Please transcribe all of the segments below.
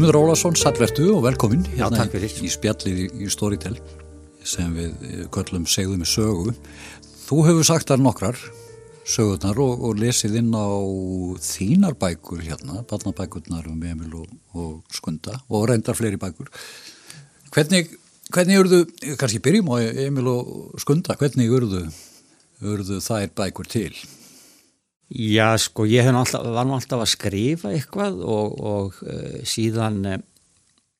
Guðmundur Ólason, sallvertu og velkomin Já, hérna takk fyrir. í spjallið í, í Storytel sem við eh, köllum segðum með sögu. Þú hefur sagt þar nokkrar sögurnar og, og lesið inn á þínar bækur hérna, barnabækurnar um Emil og, og Skunda og reyndar fleiri bækur. Hvernig, hvernig urðu, kannski byrjum á Emil og Skunda, hvernig urðu, urðu þær bækur til? Já, sko, ég alltaf, var nú alltaf að skrifa eitthvað og, og uh, síðan uh,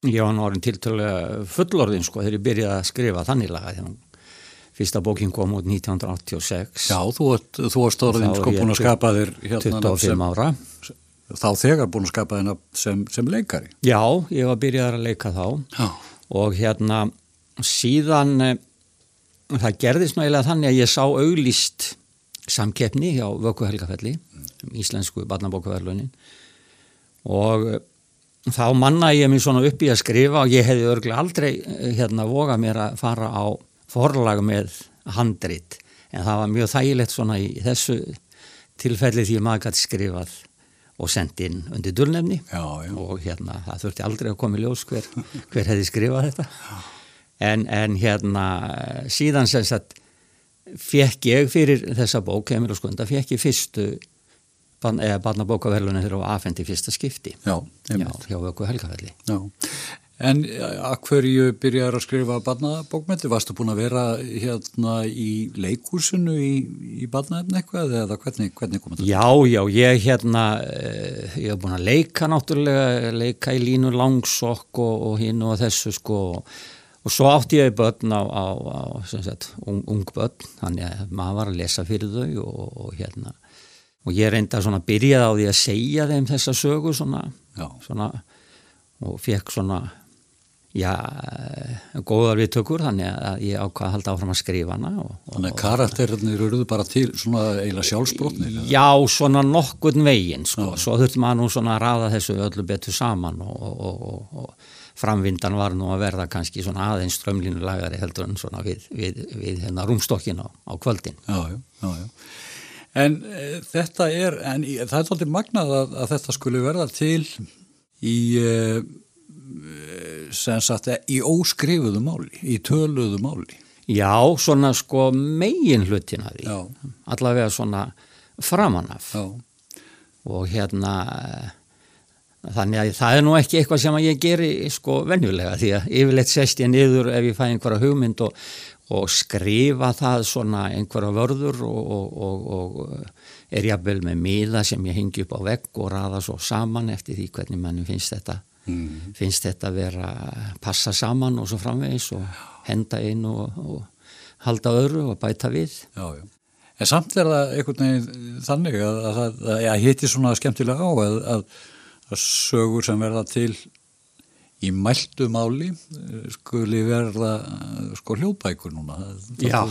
ég var nú orðin tiltölulega fullorðin, sko, þegar ég byrjaði að skrifa þannig laga þegar fyrsta bókin kom út 1986 Já, þú, varst orðin sko búin að skapa þér hérna, 25 sem, ára þá þegar búin að skapa þér sem, sem leikari. Já, ég var byrjaði að leika þá Já. og hérna síðan uh, það gerðist nú eiginlega þannig að ég sá auglýst samkeppni hjá Vöku Helgafelli um íslensku barnabókaverlunin og uh, þá manna ég mig svona upp í að skrifa og ég hefði örglega aldrei uh, hérna voga mér að fara á forlag með handrit. En það var mjög þægilegt svona í þessu tilfelli því að maður gæti skrifað og sendt inn undir já. og hérna það þurfti aldrei að koma í ljós hver, hver hefði skrifað þetta. En, en hérna síðan sem sagt fekk ég fyrir þessa bók Emil og Skunda fekk ég fyrstu barn, eða barnabókaverlunni þegar á afhendi fyrsta skipti Já, Já, einmitt. hjá Vöku Helgafelli Já. En að hverju byrjar að skrifa barnabókmyndir? Varstu búin að vera hérna í leikúsinu í, í barnaefni eitthvað eða hvernig, hvernig kom þetta? Já, já, ég hérna eh, ég hef búin að leika náttúrulega leika í línu langsokk og, og hinn og þessu sko og svo átti ég börn á, á, á sagt, ung, ung börn þannig að maður var að lesa fyrir þau og, og hérna. Og ég reynda að byrja á því að segja þeim þessa sögu svona, svona og fekk svona já, eh, góðar viðtökur þannig að ég ákvað að halda áfram að skrifa hana og, og, Þannig að karakterinir eruðu bara til svona eiginlega sjálfsbrotnir. eða? Já, svona nokkurn veginn sko. svo þurfti maður nú svona að raða þessu öllu betur saman og, og, og, og, og framvindan var nú að verða kannski svona aðeins strömlínu lagari heldur en svona við, við, við hérna rúmstokkin á, á kvöldin Já, já, já. En e, þetta er, en í- það er alltaf magnað að, að þetta skulle verða til í, e, sem sagt, í óskrifuðu máli, í töluðu máli. Já, svona sko megin hlutin að því Já. allavega svona framanaf Já, og hérna eh, þannig að það er nú ekki eitthvað sem að ég geri sko venjulega því að yfirleitt sest ég niður ef ég fæ einhverja hugmynd og, og skrifa það svona einhverja vörður og, og, og, og er jafnvel með miða sem ég hengi upp á vegg og raða svo saman eftir því hvernig manni finnst þetta Mm. finnst þetta vera passa saman og svo framvegis og henda inn og, og halda öðru og bæta við já, já. En samt er það einhvern veginn þannig að, að það að, að hitti svona skemmtilega á að, að, að sögur sem verða til í mæltu máli eh, skuli verða eh, sko hljóðbækur núna. Já,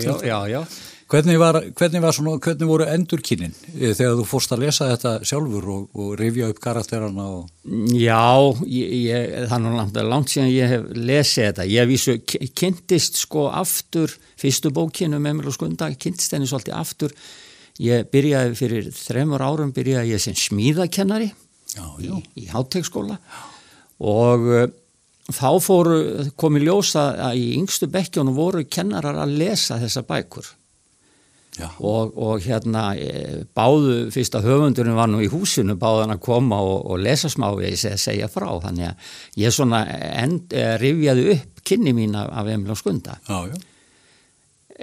já, já, já. Hvernig, var, hvernig, var svona, hvernig voru endurkynnin eh, þegar þú fórst að lesa þetta sjálfur og, og rifja upp karakterana og... Já, ég, ég, nú langt, langt síðan ég hef lesið þetta. Ég vísu kynntist sko aftur, fyrstu bókinu með Emil og Skunda, kynntist henni svolítið aftur. Ég byrjaði fyrir þremur árum, byrjaði ég sem smíðakennari Já, í, já. í hátegskóla og uh, þá fóru, kom í ljósa að í yngstu bekkjónu voru kennarar að lesa þessa bækur. Og, og hérna e, báðu fyrst að höfundurinn var nú í húsinu báðan að koma og, og lesa smá við að segja frá. Þannig að ég svona end, e, rifjaði upp kynni mín af, Emil og Skunda. Já, já.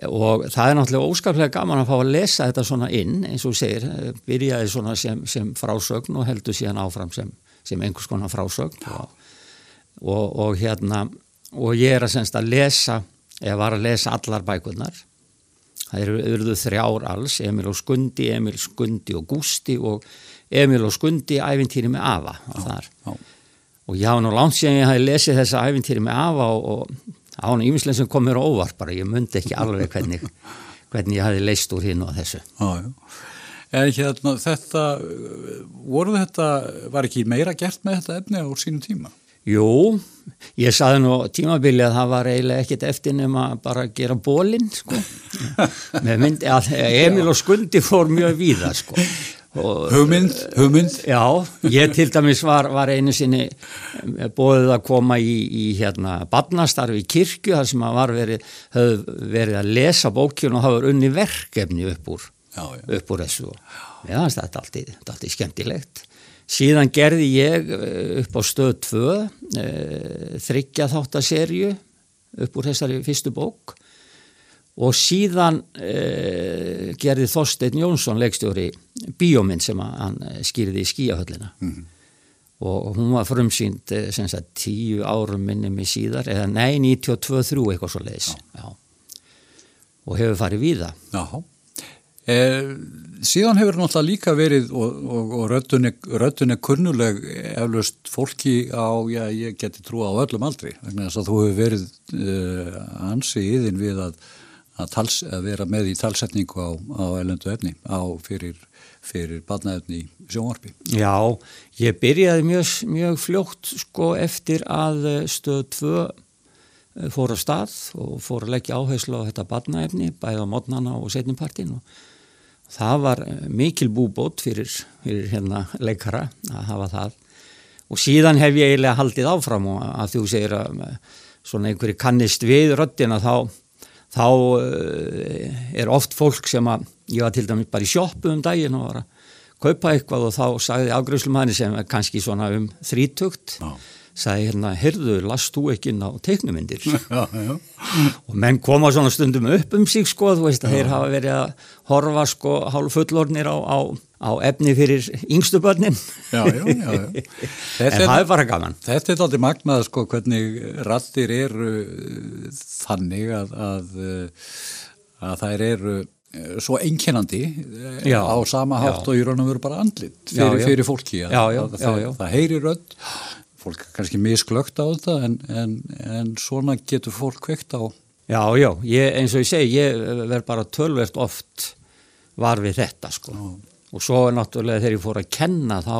og það er náttúrulega óskaplega gaman að fá að lesa þetta svona inn eins og segir, eh, byrjaði svona sem, sem frásögn og heldur síðan áfram sem, sem einhvers konar frásögn og, og, og hérna og ég er að semst að lesa eða var að lesa allar bækurnar það eru auðvitað þrjár alls Emil og Skundi, Emil Skundi og Gústi og Emil og Skundi æfintýri með Ava og þar já. og hafa nú langt síðan ég hafi lesið þessa æfintýri með Ava og, og á hann ímislega sem kom mér óvart bara, ég myndi ekki alveg hvernig, hvernig ég hafi leist úr hinn og þessu. Já, já. En hérna þetta, voru þetta, var ekki meira gert með þetta efni á sínum tíma? Jú, ég saði nú tímabili að það var eiginlega ekkit eftir nema bara að gera bólinn, sko. Með myndi að Emil og Skundi fór mjög víða, sko. hugmynd, hugmynd Já, ég til dæmis var, var einu sinni bóðið að koma í, í hérna badnastarfi í kirkju þar sem að var verið, verið að lesa bókjun og hafa unni verkefni upp úr. Upp úr þessu. Já, þetta er alltið, skemmtilegt. Síðan gerði ég eh, upp á stöð 2 e, eh, þryggja þáttaserju upp úr þessari fyrstu bók. Og síðan e, gerði Þorstein Jónsson leikstjóri bíóminn sem hann skýrði í skíahöllina mm -hmm. og hún var frumsýnd sagt tíu árum minni mig síðar eða nei, 92-3 eitthvað svo leiðis og hefur farið við það Jáhá Eh, síðan hefur náttúrulega líka verið og, og, og röddun er kunnuleg eflaust fólki á, já, ég geti trúa á öllum aldri, þannig að þú hefur verið eh, ansi yðin við að, að, tals, að vera með í talsetningu á, á elendu efni á fyrir, fyrir badnaefni sjónvarpi. Já, ég byrjaði mjög, mjög fljótt sko eftir að stöð 2 eh, fór á stað og fór að leggja áherslu á þetta badnaefni bæða á mótnana og setnipartin og það var eh, mikil búbót fyrir, fyrir hérna leikara að hafa það. Og síðan hef ég eiginlega haldið áfram og að þú segir að eh, svona einhverju kannist við röttina þá, þá eh, er oft fólk sem að ég var til dæmis bara í sjóppu um daginn og var að kaupa eitthvað og þá sagði afgröðslumæni sem er kannski svona um þrítugt Já. sagði hérna, heyrðu, last þú ekki inn á teiknumindir já, já. Og menn koma svona stundum upp um sig sko, þú veist að já. þeir hafa verið að horfa sko hálf fullornir á, á, á efni fyrir yngstu börnin. En það er bara gaman. Þetta er alltaf magnað sko hvernig rattir eru þannig að, að, að þær eru svo einkennandi já, á sama hátt já. og í raun og veru bara andlit fyrir, fyrir fólki að, að það, það heyri rödd fólk er kannski misglögt á þetta en, en, en svona getur fólk kveikt á Já, já, ég, eins og ég segi ég verð bara tölvert oft var við þetta sko já. og svo náttúrulega þegar ég fór að kenna þá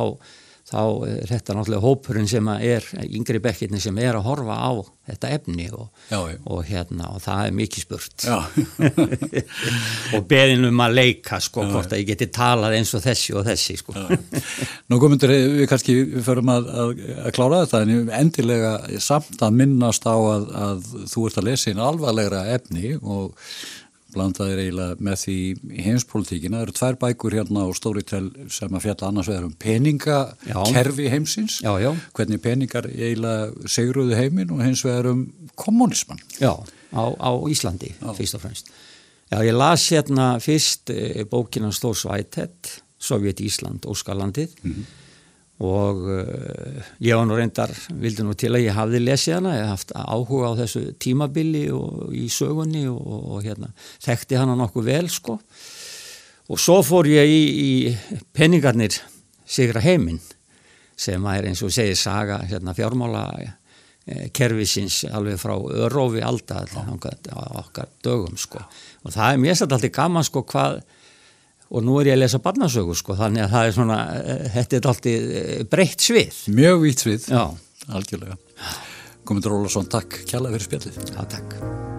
þá er þetta náttúrulega hópurinn sem er, yngri bekkirni sem er að horfa á þetta efni og, já, og hérna og það er mikið spurt. Og beðin um að leika sko já, hvort að ég geti talað eins og þessi og þessi sko. Nú komundur við kannski förum að, að, að klára þetta en endilega samt að minnast á að, að þú ert að lesa einn alvarlegra efni og blandaðir eiginlega með því í heimspolítíkina. Það eru tvær bækur hérna á Storytel sem að fjalla annars vegar um peningakerfi heimsins, já, já. hvernig peningar eiginlega segruðu heimin og hins vegar um kommunisman. Já, á, á Íslandi já. fyrst og fremst. Já, ég las hérna fyrst e, bókina Stór Svætett, Sovjet Ísland, Óskalandið mm -hmm og uh, ég var nú reyndar, vildi nú til að ég hafði lesið hana, ég hafði áhuga á þessu tímabili og í sögunni og, og hérna, þekkti hana nokkuð vel sko. Og svo fór ég í, í peningarnir Sigra heiminn sem er eins og segir saga hérna, fjármála eh, kervisins alveg frá örófi alltaf okkar dögum sko. Og það er mér sætt alltaf gaman sko hvað og nú er ég að lesa barnasögur sko þannig að það er svona, eh, þetta er alltaf eh, breytt svið. Mjög vít svið, Já. algjörlega. Gómið Rólarsson, takk kjalla fyrir spjallið. Já, takk.